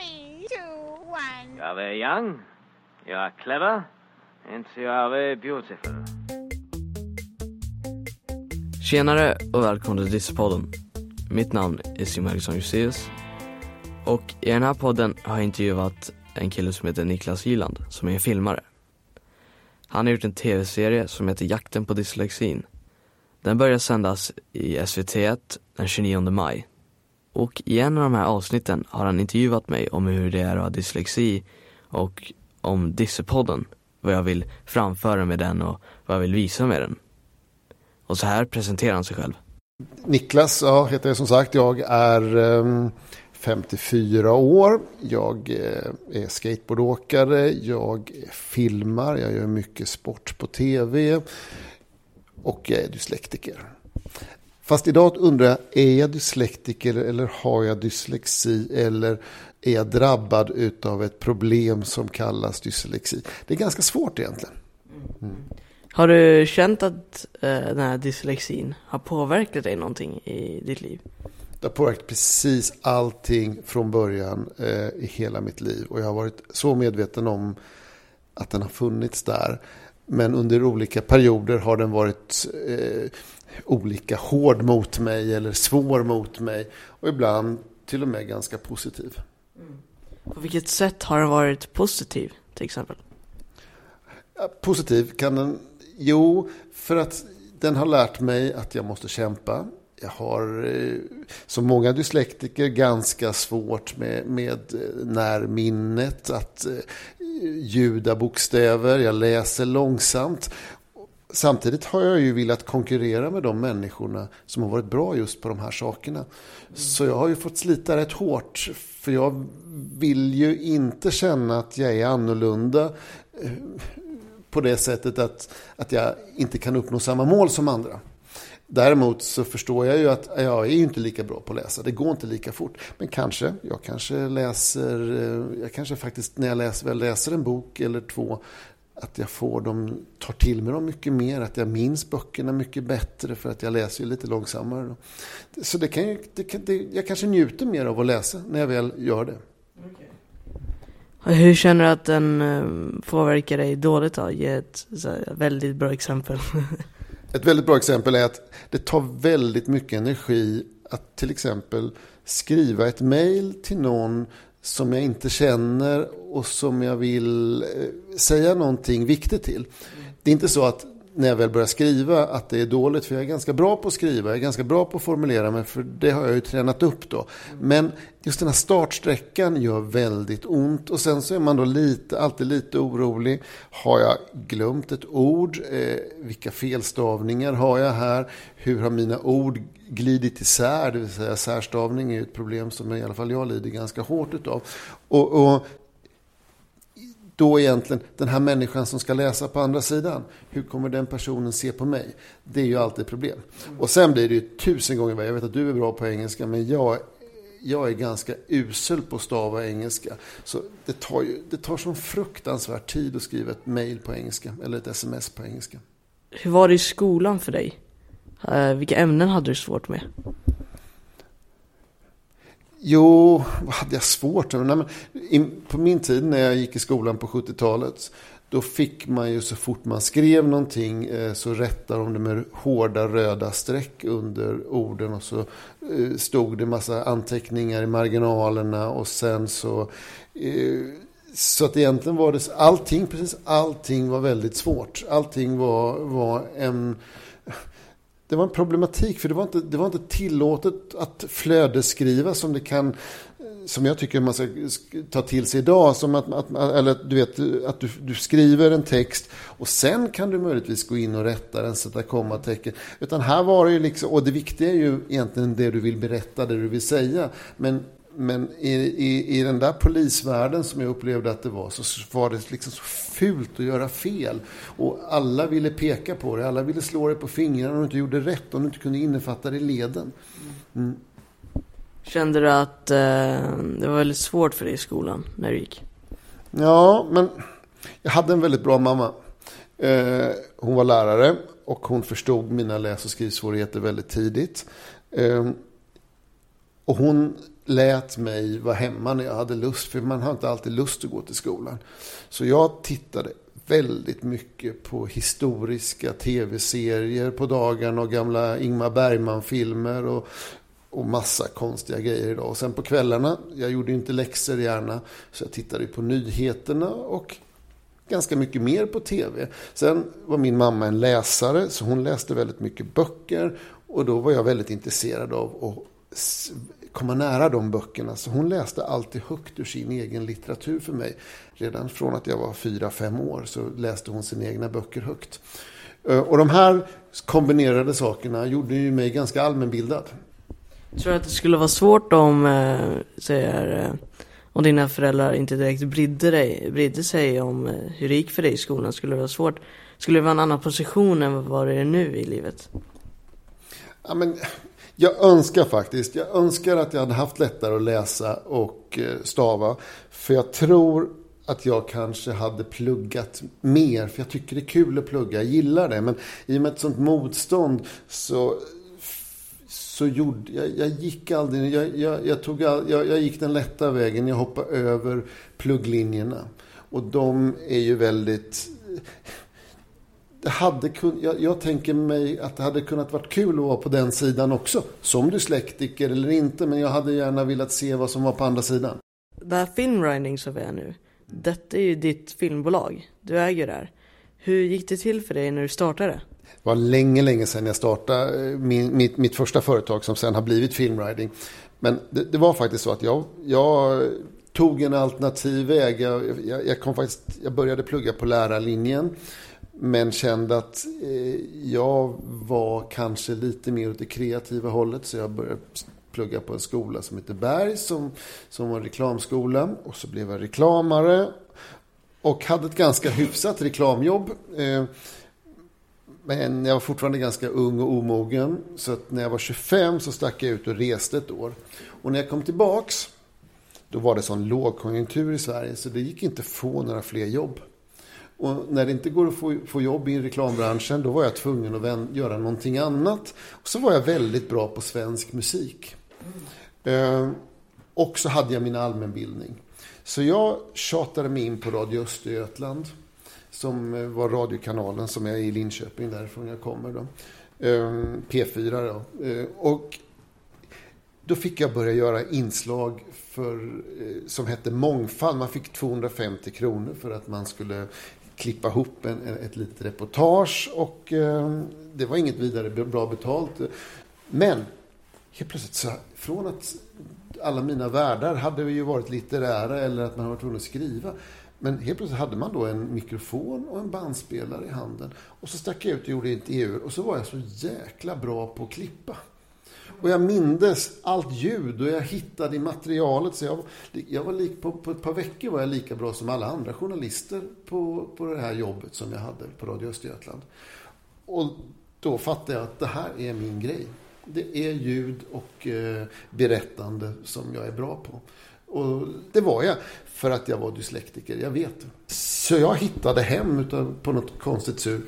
Three, two, one. You are very young, you are clever, and you are very beautiful. Tjenare och välkommen till Disneypodden. Mitt namn är Simon Eriksson Juseus. Och i den här podden har jag intervjuat en kille som heter Niklas Hyland, som är en filmare. Han har gjort en tv-serie som heter Jakten på dyslexin. Den börjar sändas i SVT1 den 29 maj. Och i en av de här avsnitten har han intervjuat mig om hur det är att ha dyslexi och om Dissepodden, vad jag vill framföra med den och vad jag vill visa med den. Och så här presenterar han sig själv. Niklas ja, heter jag som sagt. Jag är ehm, 54 år. Jag eh, är skateboardåkare. Jag filmar. Jag gör mycket sport på tv. Och jag är dyslektiker. Fast idag undrar jag, är jag dyslektiker eller har jag dyslexi? Eller är jag drabbad av ett problem som kallas dyslexi? Det är ganska svårt egentligen. Mm. Har du känt att eh, den här dyslexin har påverkat dig någonting i ditt liv? Det har påverkat precis allting från början eh, i hela mitt liv. Och jag har varit så medveten om att den har funnits där. Men under olika perioder har den varit eh, olika hård mot mig eller svår mot mig. Och ibland till och med ganska positiv. Mm. På vilket sätt har den varit positiv till exempel? Positiv kan den Jo, för att den har lärt mig att jag måste kämpa. Jag har, eh, som många dyslektiker, ganska svårt med, med eh, närminnet, att judabokstäver, ljuda bokstäver. Jag läser långsamt. Samtidigt har jag ju velat konkurrera med de människorna som har varit bra just på de här sakerna. Så jag har ju fått slita rätt hårt. För jag vill ju inte känna att jag är annorlunda eh, på det sättet att, att jag inte kan uppnå samma mål som andra. Däremot så förstår jag ju att jag är ju inte lika bra på att läsa. Det går inte lika fort. Men kanske, jag kanske läser, eh, jag kanske faktiskt när jag läser, väl läser en bok eller två att jag får dem, tar till mig dem mycket mer, att jag minns böckerna mycket bättre för att jag läser ju lite långsammare. Så det kan, det kan, det, jag kanske njuter mer av att läsa när jag väl gör det. Hur känner du att den eh, påverkar dig dåligt då? Ge ett väldigt bra exempel. ett väldigt bra exempel är att det tar väldigt mycket energi att till exempel skriva ett mail till någon som jag inte känner och som jag vill eh, säga någonting viktigt till. Det är inte så att när jag väl börjar skriva att det är dåligt. För jag är ganska bra på att skriva, jag är ganska bra på att formulera mig. För det har jag ju tränat upp då. Men just den här startsträckan gör väldigt ont. Och sen så är man då lite, alltid lite orolig. Har jag glömt ett ord? Eh, vilka felstavningar har jag här? Hur har mina ord glidit isär? Det vill säga särstavning är ju ett problem som i alla fall jag lider ganska hårt utav. Och, och då egentligen den här människan som ska läsa på andra sidan. Hur kommer den personen se på mig? Det är ju alltid ett problem. Och sen blir det ju tusen gånger värre. Jag vet att du är bra på engelska, men jag, jag är ganska usel på att stava engelska. Så det tar, ju, det tar sån fruktansvärd tid att skriva ett mail på engelska, eller ett sms på engelska. Hur var det i skolan för dig? Eh, vilka ämnen hade du svårt med? Jo, vad hade jag svårt med? på min tid när jag gick i skolan på 70-talet. Då fick man ju så fort man skrev någonting eh, så rättade de det med hårda röda streck under orden. Och så eh, stod det massa anteckningar i marginalerna och sen så... Eh, så att egentligen var det allting, precis allting var väldigt svårt. Allting var, var en det var en problematik för det var inte, det var inte tillåtet att flödesskriva som det kan som jag tycker man ska ta till sig idag. Som att, att eller du vet, att du, du, skriver en text och sen kan du möjligtvis gå in och rätta den, sätta kommatecken. Utan här var det ju liksom, och det viktiga är ju egentligen det du vill berätta, det du vill säga. Men men i, i, i den där polisvärlden som jag upplevde att det var så var det liksom så fult att göra fel. Och alla ville peka på det, alla ville slå dig på fingrarna om du inte gjorde rätt, om du inte kunde innefatta det i leden. Mm. Kände du att eh, det var väldigt svårt för dig i skolan när du gick? Ja, men jag hade en väldigt bra mamma. Eh, hon var lärare och hon förstod mina läs och skrivsvårigheter väldigt tidigt. Eh, och hon lät mig vara hemma när jag hade lust. För man har inte alltid lust att gå till skolan. Så jag tittade väldigt mycket på historiska tv-serier på dagarna och gamla Ingmar Bergman-filmer och, och massa konstiga grejer idag. Och sen på kvällarna, jag gjorde inte läxor gärna, så jag tittade på nyheterna och ganska mycket mer på tv. Sen var min mamma en läsare, så hon läste väldigt mycket böcker. Och då var jag väldigt intresserad av att komma nära de böckerna. Så hon läste alltid högt ur sin egen litteratur för mig. Redan från att jag var fyra fem år så läste hon sina egna böcker högt. Eh, och de här kombinerade sakerna gjorde ju mig ganska allmänbildad. Tror du att det skulle vara svårt om, äh, säger, äh, om dina föräldrar inte direkt brydde, dig, brydde sig om hur det gick för dig i skolan? Skulle det vara svårt? Skulle det vara en annan position än vad det är nu i livet? Ja, men jag önskar faktiskt, jag önskar att jag hade haft lättare att läsa och eh, stava. För jag tror att jag kanske hade pluggat mer. För jag tycker det är kul att plugga, jag gillar det. Men i och med ett sånt motstånd så, så gjorde jag, jag gick aldrig, jag, jag, jag, tog all, jag, jag gick den lätta vägen. Jag hoppade över plugglinjerna. Och de är ju väldigt det hade kun, jag, jag, tänker mig att det hade kunnat varit kul att vara på den sidan också. Som dyslektiker eller inte, men jag hade gärna velat se vad som var på andra sidan. Det här Filmwriting som vi är nu, detta är ju ditt filmbolag. Du äger det här. Hur gick det till för dig när du startade? Det var länge, länge sedan jag startade min, mitt, mitt första företag som sen har blivit Filmwriting. Men det, det, var faktiskt så att jag, jag tog en alternativ väg. Jag, jag, jag, kom faktiskt, jag började plugga på lärarlinjen. Men kände att eh, jag var kanske lite mer åt det kreativa hållet. Så jag började plugga på en skola som heter Berg som, som var en reklamskola. Och så blev jag reklamare. Och hade ett ganska hyfsat reklamjobb. Eh, men jag var fortfarande ganska ung och omogen. Så att när jag var 25 så stack jag ut och reste ett år. Och när jag kom tillbaks. Då var det sån lågkonjunktur i Sverige så det gick inte att få några fler jobb. Och när det inte går att få, få jobb i reklambranschen då var jag tvungen att vän, göra någonting annat. Och så var jag väldigt bra på svensk musik. Mm. Eh, och så hade jag min allmänbildning. Så jag tjatade mig in på Radio Östergötland. Som eh, var radiokanalen som är i Linköping, därifrån jag kommer. Då. Eh, P4 då. Eh, och då fick jag börja göra inslag för, eh, som hette Mångfald. Man fick 250 kronor för att man skulle klippa ihop en, ett litet reportage och eh, det var inget vidare bra betalt. Men helt plötsligt så, från att alla mina världar hade ju varit litterära eller att man har varit tvungen att skriva. Men helt plötsligt hade man då en mikrofon och en bandspelare i handen. Och så stack jag ut och gjorde intervjuer och så var jag så jäkla bra på att klippa. Och jag mindes allt ljud och jag hittade i materialet. Så jag, jag var lik, på, på ett par veckor var jag lika bra som alla andra journalister på, på det här jobbet som jag hade på Radio Östergötland. Och då fattade jag att det här är min grej. Det är ljud och eh, berättande som jag är bra på. Och det var jag för att jag var dyslektiker, jag vet. Så jag hittade hem utav, på något konstigt sur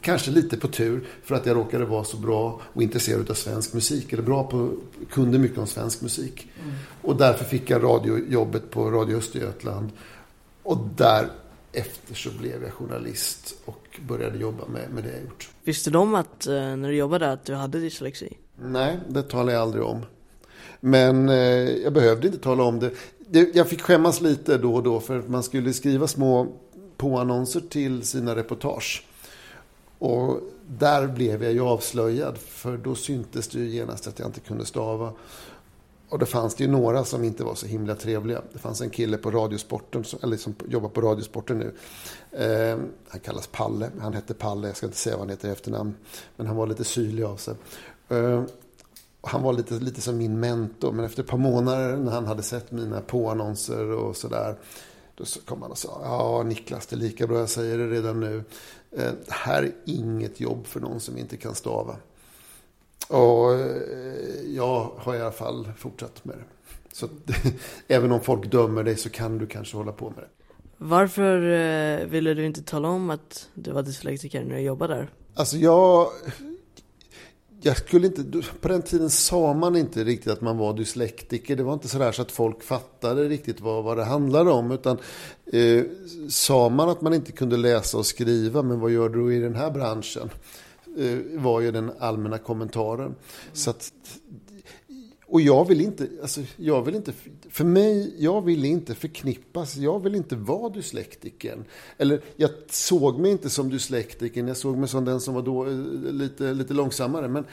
kanske lite på tur för att jag råkade vara så bra och intresserad av svensk musik. Eller bra på, kunde mycket om svensk musik. Mm. Och därför fick jag radiojobbet på Radio Östergötland. Och därefter så blev jag journalist och började jobba med, med det jag gjort. Visste de att, eh, när du jobbade att du hade dyslexi? Nej, det talade jag aldrig om. Men eh, jag behövde inte tala om det. det. Jag fick skämmas lite då och då för att man skulle skriva små påannonser till sina reportage. Och där blev jag ju avslöjad för då syntes det ju genast att jag inte kunde stava. Och det fanns det ju några som inte var så himla trevliga. Det fanns en kille på Radiosporten, eller som jobbar på Radiosporten nu. Eh, han kallas Palle, han hette Palle, jag ska inte säga vad han heter i efternamn. Men han var lite syrlig av sig. Eh, han var lite, lite som min mentor, men efter ett par månader när han hade sett mina påannonser och sådär. Då kom han och sa, ja Niklas, det är lika bra jag säger det redan nu. Eh, det här är inget jobb för någon som inte kan stava. Och eh, jag har i alla fall fortsatt med det. Så även om folk dömer dig så kan du kanske hålla på med det. Varför eh, ville du inte tala om att du var dyslektiker när du jobbade där? Alltså jag jag skulle inte, på den tiden sa man inte riktigt att man var dyslektiker. Det var inte sådär så att folk fattade riktigt vad, vad det handlade om. Utan eh, sa man att man inte kunde läsa och skriva, men vad gör du i den här branschen? Eh, var ju den allmänna kommentaren. Mm. Så att, och jag vill inte, alltså, jag vill inte, för mig, jag vill inte förknippas, jag vill inte vara dyslektiken. Eller jag såg mig inte som dyslektiken, jag såg mig som den som var då eh, lite, lite långsammare. Men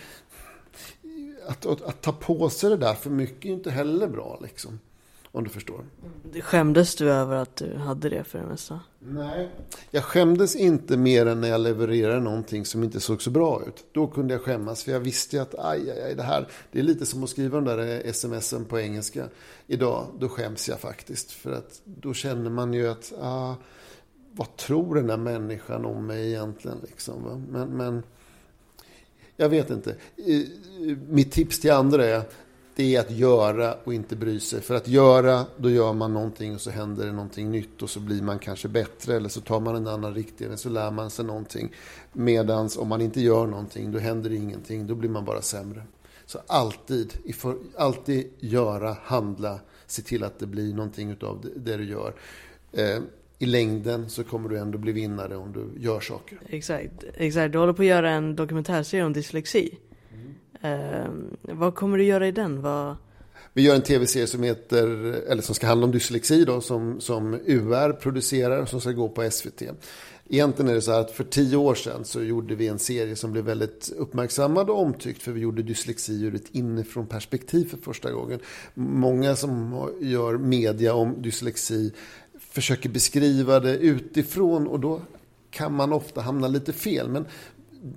att, att, att ta på sig det där för mycket är inte heller bra liksom. Om du förstår. Skämdes du över att du hade det för det mesta? Nej, jag skämdes inte mer än när jag levererade någonting som inte såg så bra ut. Då kunde jag skämmas för jag visste att aj, aj, aj, det här, det är lite som att skriva de där smsen på engelska. Idag, då skäms jag faktiskt. För att då känner man ju att, ah, vad tror den där människan om mig egentligen? Liksom, men, men jag vet inte. Mitt tips till andra är det är att göra och inte bry sig. För att göra, då gör man någonting och så händer det någonting nytt och så blir man kanske bättre eller så tar man en annan riktning eller så lär man sig någonting. Medans om man inte gör någonting, då händer det ingenting, då blir man bara sämre. Så alltid, alltid göra, handla, se till att det blir någonting av det, du gör. Eh, I längden så kommer du ändå bli vinnare om du gör saker. Exakt, exakt. Du håller på att göra en dokumentärserie om dyslexi. Eh, vad kommer du göra i den? Vad... Vi gör en tv-serie som heter, eller som ska handla om dyslexi då, som, som UR producerar och som ska gå på SVT. Egentligen är det så här att för tio år sedan så gjorde vi en serie som blev väldigt uppmärksammad och omtyckt för vi gjorde dyslexi ur ett inifrån perspektiv för första gången. Många som gör media om dyslexi försöker beskriva det utifrån och då kan man ofta hamna lite fel. Men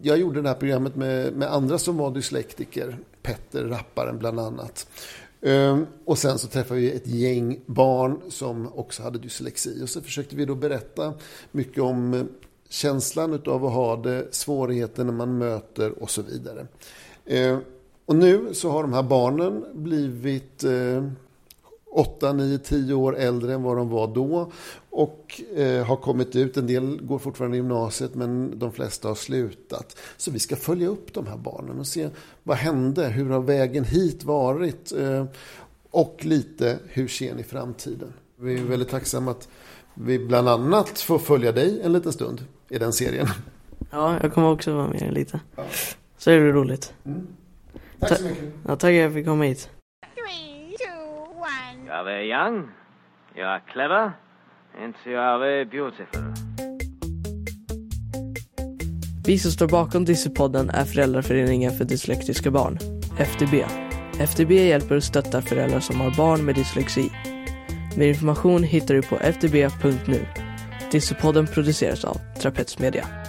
jag gjorde det här programmet med, med andra som var dyslektiker. Petter, rapparen bland annat. Ehm, och sen så träffade vi ett gäng barn som också hade dyslexi. Och så försökte vi då berätta mycket om eh, känslan av att ha det, svårigheter när man möter och så vidare. Ehm, och nu så har de här barnen blivit eh, 8, 9, 10 år äldre än vad de var då. Och eh, har kommit ut. En del går fortfarande i gymnasiet men de flesta har slutat. Så vi ska följa upp de här barnen och se vad hände? Hur har vägen hit varit? Eh, och lite hur ser ni framtiden? Vi är väldigt tacksamma att vi bland annat får följa dig en liten stund i den serien. Ja, jag kommer också vara med lite. Ja. Så är det roligt. Mm. Tack så mycket. Ja, tack för att jag fick komma hit. You are very young, you are clever, and you are very beautiful. Vi som står bakom Dyssepodden är Föräldraföreningen för dyslektiska barn, FDB. FDB hjälper och stöttar föräldrar som har barn med dyslexi. Mer information hittar du på fdb.nu. Dyssepodden produceras av Trapets Media.